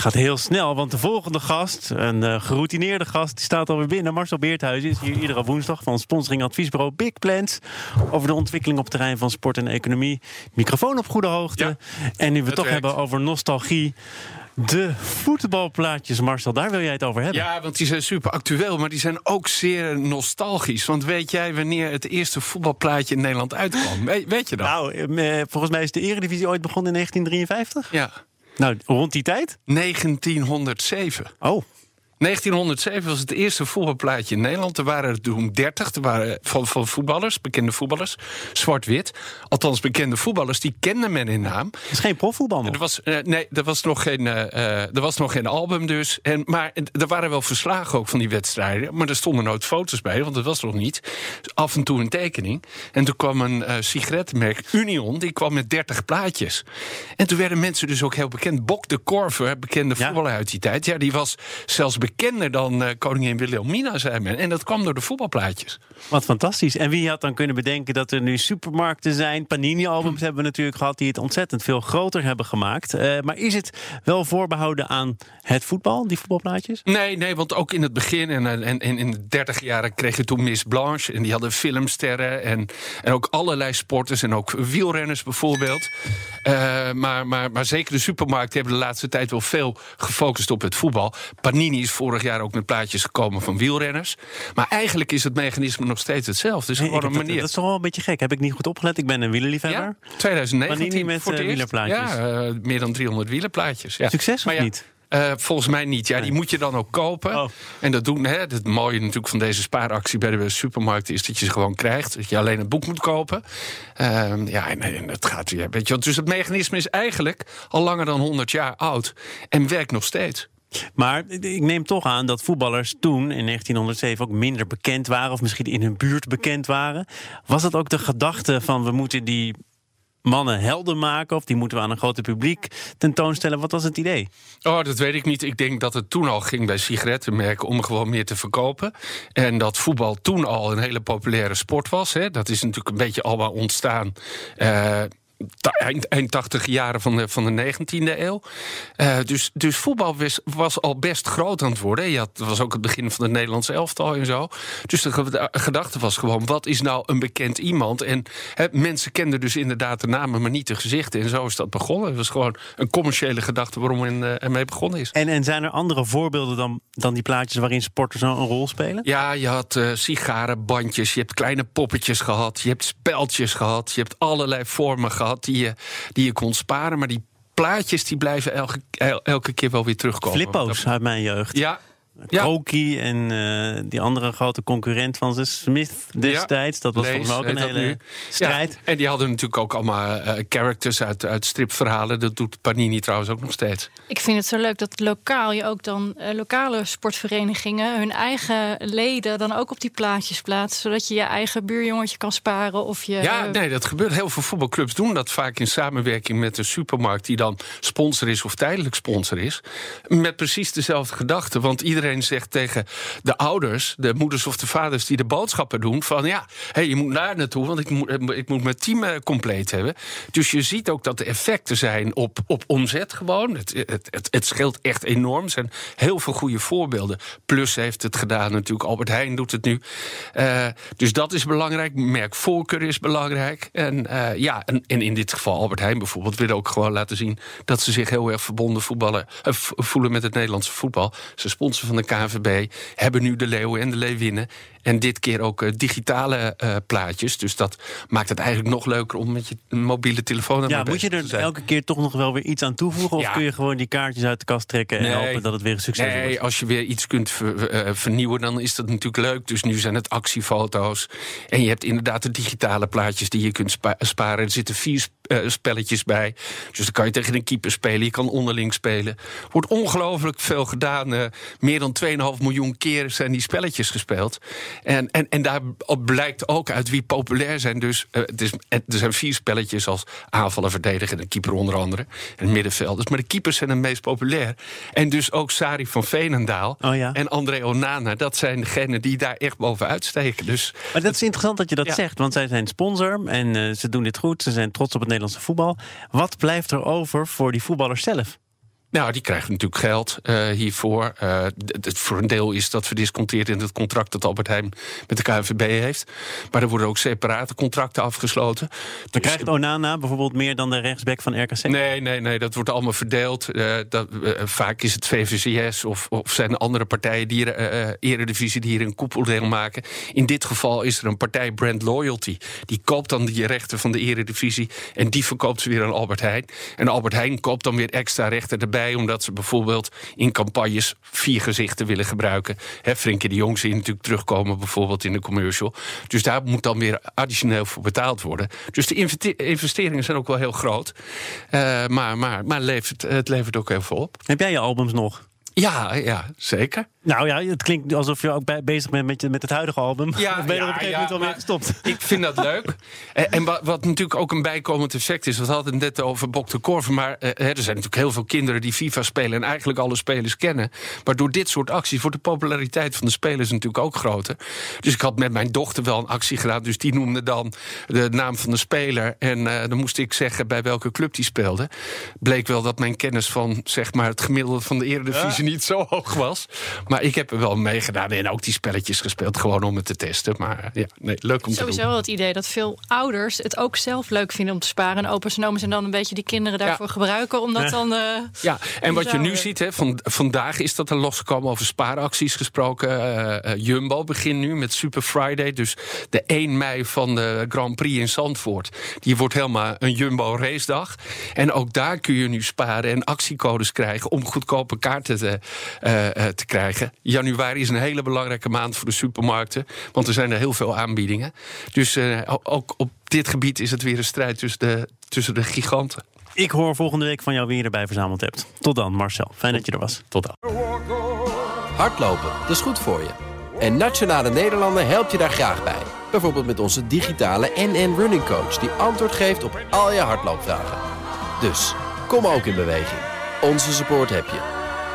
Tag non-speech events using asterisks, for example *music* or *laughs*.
Gaat heel snel, want de volgende gast, een uh, geroutineerde gast, die staat alweer binnen. Marcel Beerthuizen is hier iedere woensdag van sponsoring adviesbureau Big Plans. Over de ontwikkeling op het terrein van sport en economie. Microfoon op goede hoogte. en nu we het toch hebben over nostalgie. De voetbalplaatjes, Marcel, daar wil jij het over hebben. Ja, want die zijn super actueel, maar die zijn ook zeer nostalgisch. Want weet jij wanneer het eerste voetbalplaatje in Nederland uitkwam? weet je dat? Nou, eh, volgens mij is de Eredivisie ooit begonnen in 1953. Ja. Nou, rond die tijd? 1907. Oh. 1907 was het eerste voetbalplaatje in Nederland. Er waren er toen 30 er waren van, van voetballers, bekende voetballers. Zwart-wit. Althans, bekende voetballers, die kende men in naam. Het is geen profvoetbal Er was, uh, nee, er was, nog geen, uh, er was nog geen album dus. En, maar er waren wel verslagen ook van die wedstrijden. Maar er stonden nooit foto's bij, want dat was nog niet. Af en toe een tekening. En toen kwam een uh, sigarettenmerk, Union, die kwam met 30 plaatjes. En toen werden mensen dus ook heel bekend. Bok de Korver, bekende ja. voetballer uit die tijd. Ja, die was zelfs bekend bekender dan uh, koningin Wilhelmina, zei men. En dat kwam door de voetbalplaatjes. Wat fantastisch. En wie had dan kunnen bedenken dat er nu supermarkten zijn? Panini-albums hebben we natuurlijk gehad die het ontzettend veel groter hebben gemaakt. Uh, maar is het wel voorbehouden aan het voetbal, die voetbalplaatjes? Nee, nee want ook in het begin en, en, en in de dertig jaren kreeg je toen Miss Blanche. En die hadden filmsterren en, en ook allerlei sporters en ook wielrenners bijvoorbeeld. Uh, maar, maar, maar zeker de supermarkten hebben de laatste tijd wel veel gefocust op het voetbal. Panini is vorig jaar ook met plaatjes gekomen van wielrenners. Maar eigenlijk is het mechanisme nog steeds hetzelfde. Dus gewoon een manier. Dat, is toch wel een beetje gek. Heb ik niet goed opgelet? Ik ben een wielerliefhebber. Ja, 2019 Panini met voor uh, wielerplaatjes. Ja, uh, meer dan 300 wielerplaatjes. Ja. Succes of ja, niet? Uh, volgens mij niet. Ja, die moet je dan ook kopen. Oh. En dat doen. Hè, het mooie natuurlijk van deze spaaractie bij de supermarkt is dat je ze gewoon krijgt. Dat je alleen het boek moet kopen. Uh, ja, en, en het gaat weer. Weet je, dus het mechanisme is eigenlijk al langer dan 100 jaar oud en werkt nog steeds. Maar ik neem toch aan dat voetballers toen in 1907 ook minder bekend waren, of misschien in hun buurt bekend waren. Was dat ook de gedachte van we moeten die mannen helden maken? Of die moeten we aan een groter publiek tentoonstellen? Wat was het idee? Oh, dat weet ik niet. Ik denk dat het toen al ging bij sigarettenmerken om gewoon meer te verkopen. En dat voetbal toen al een hele populaire sport was. Hè. Dat is natuurlijk een beetje allemaal ontstaan. Uh, eind, eind 80 jaren van de, van de 19e eeuw. Uh, dus, dus voetbal was, was, al best groot aan het worden. Je had, dat was ook het begin van het Nederlandse elftal en zo. Dus de, de gedachte was gewoon: wat is nou een bekend iemand? En he, mensen kenden dus inderdaad de namen, maar niet de gezichten. En zo is dat begonnen. Het was gewoon een commerciële gedachte waarom men uh, ermee begonnen is. En, en zijn er andere voorbeelden dan, dan die plaatjes waarin sporters een rol spelen? Ja, je had uh, sigarenbandjes, je hebt kleine poppetjes gehad, je hebt speltjes gehad, je hebt allerlei vormen gehad die je, die je kon sparen. Maar die plaatjes die blijven elke, elke keer wel weer terugkomen. Flippo's uit mijn jeugd. Ja, ja. Kroki en uh, die andere grote concurrent van ze, Smith destijds. Ja. Dat was volgens mij ook een hele strijd. Ja. En die hadden natuurlijk ook allemaal uh, characters uit, uit stripverhalen. Dat doet Panini trouwens ook nog steeds. Ik vind het zo leuk dat lokaal je ook dan uh, lokale sportverenigingen hun eigen leden dan ook op die plaatjes plaatsen. Zodat je je eigen buurjongetje kan sparen. Of je, ja, nee, dat gebeurt. Heel veel voetbalclubs doen dat vaak in samenwerking met de supermarkt die dan sponsor is of tijdelijk sponsor is. Met precies dezelfde gedachte. Want iedereen zegt tegen de ouders, de moeders of de vaders die de boodschappen doen: van ja, hey, je moet daar naartoe, want ik moet, ik moet mijn team compleet hebben. Dus je ziet ook dat de effecten zijn op, op omzet gewoon. Het, het, het, het scheelt echt enorm. Er zijn heel veel goede voorbeelden. Plus heeft het gedaan natuurlijk. Albert Heijn doet het nu. Uh, dus dat is belangrijk. Merkvoorkeur is belangrijk. En uh, ja, en, in dit geval Albert Heijn bijvoorbeeld wil ook gewoon laten zien dat ze zich heel erg verbonden voetballen, voelen met het Nederlandse voetbal. Ze sponsoren van de KNVB hebben nu de leeuwen en de leeuwinnen. En dit keer ook uh, digitale uh, plaatjes. Dus dat maakt het eigenlijk nog leuker om met je mobiele telefoon Ja, moet je er elke keer toch nog wel weer iets aan toevoegen? Of ja. kun je gewoon die kaartjes uit de kast trekken en nee, hopen dat het weer een succes nee, wordt? Nee, als je weer iets kunt ver, uh, vernieuwen, dan is dat natuurlijk leuk. Dus nu zijn het actiefoto's. En je hebt inderdaad de digitale plaatjes die je kunt spa sparen. Er zitten vier spelletjes bij. Dus dan kan je tegen een keeper spelen, je kan onderling spelen. Wordt ongelooflijk veel gedaan. meer dan 2,5 miljoen keer zijn die spelletjes gespeeld. En, en, en daar blijkt ook uit wie populair zijn. Dus het is, er zijn vier spelletjes als aanvallen, verdedigen en keeper onder andere. En middenvelders. Maar de keepers zijn het meest populair. En dus ook Sari van Veenendaal oh ja. en André Onana. Dat zijn degenen die daar echt bovenuit steken. Dus maar dat is interessant dat je dat zegt. Want zij zijn sponsor en uh, ze doen dit goed. Ze zijn trots op het Nederlandse voetbal. Wat blijft er over voor die voetballers zelf? Nou, die krijgen natuurlijk geld uh, hiervoor. Uh, het, voor een deel is dat verdisconteerd in het contract dat Albert Heijn met de KNVB heeft. Maar er worden ook separate contracten afgesloten. Dan dus, krijgt Onana bijvoorbeeld meer dan de rechtsback van RKC? Nee, nee, nee, dat wordt allemaal verdeeld. Uh, dat, vaak is het VVCS of, of zijn er andere partijen die er, eredivisie die hier een koepeldeel maken. In dit geval is er een partij Brand Loyalty. Die koopt dan die rechten van de eredivisie en die verkoopt ze weer aan Albert Heijn. En Albert Heijn koopt dan weer extra rechten erbij omdat ze bijvoorbeeld in campagnes vier gezichten willen gebruiken. He, Frenkie de Jong zie natuurlijk terugkomen bijvoorbeeld in de commercial. Dus daar moet dan weer additioneel voor betaald worden. Dus de investeringen zijn ook wel heel groot. Uh, maar maar, maar levert, het levert ook heel veel op. Heb jij je albums nog? Ja, ja, zeker. Nou ja, het klinkt alsof je ook bezig bent met, met het huidige album. Ja, *laughs* of ben je er op een gegeven moment al mee gestopt? *laughs* Ik vind dat leuk. en, en wat, wat, natuurlijk ook een bijkomend effect is... we hadden het net over Bok de Korven... maar eh, er zijn natuurlijk heel veel kinderen die FIFA spelen... en eigenlijk alle spelers kennen. Maar door dit soort acties wordt de populariteit van de spelers natuurlijk ook groter. Dus ik had met mijn dochter wel een actie gedaan... dus die noemde dan de naam van de speler... en uh, dan moest ik zeggen bij welke club die speelde. Bleek wel dat mijn kennis van zeg maar, het gemiddelde van de Eredivisie... niet zo hoog was. Maar ik heb er wel meegedaan en ook die spelletjes gespeeld, gewoon om het te testen. Maar ja, nee, leuk om Sowieso te doen. Sowieso het idee dat veel ouders het ook zelf leuk vinden om te sparen. En opa's en oma's en dan een beetje die kinderen daarvoor gebruiken. Om dat dan. Uh, ja, en wat je nu ziet, hè, van, vandaag is dat er losgekomen over spaaracties gesproken. Uh, Jumbo begint nu met Super Friday. Dus de 1 mei van de Grand Prix in Zandvoort. Die wordt helemaal een Jumbo race dag. En ook daar kun je nu sparen en actiecodes krijgen om goedkope kaarten te, te krijgen januari is een hele belangrijke maand voor de supermarkten. Want er zijn er heel veel aanbiedingen. Dus uh, ook op dit gebied is het weer een strijd tussen de, tussen de giganten. Ik hoor volgende week van jou wie je erbij verzameld hebt. Tot dan, Marcel. Fijn dat je er was. Tot dan. Hardlopen, dat is goed voor je. En Nationale Nederlanden helpt je daar graag bij. Bijvoorbeeld met onze digitale NN Running Coach... die antwoord geeft op al je hardloopvragen. Dus, kom ook in beweging. Onze support heb je.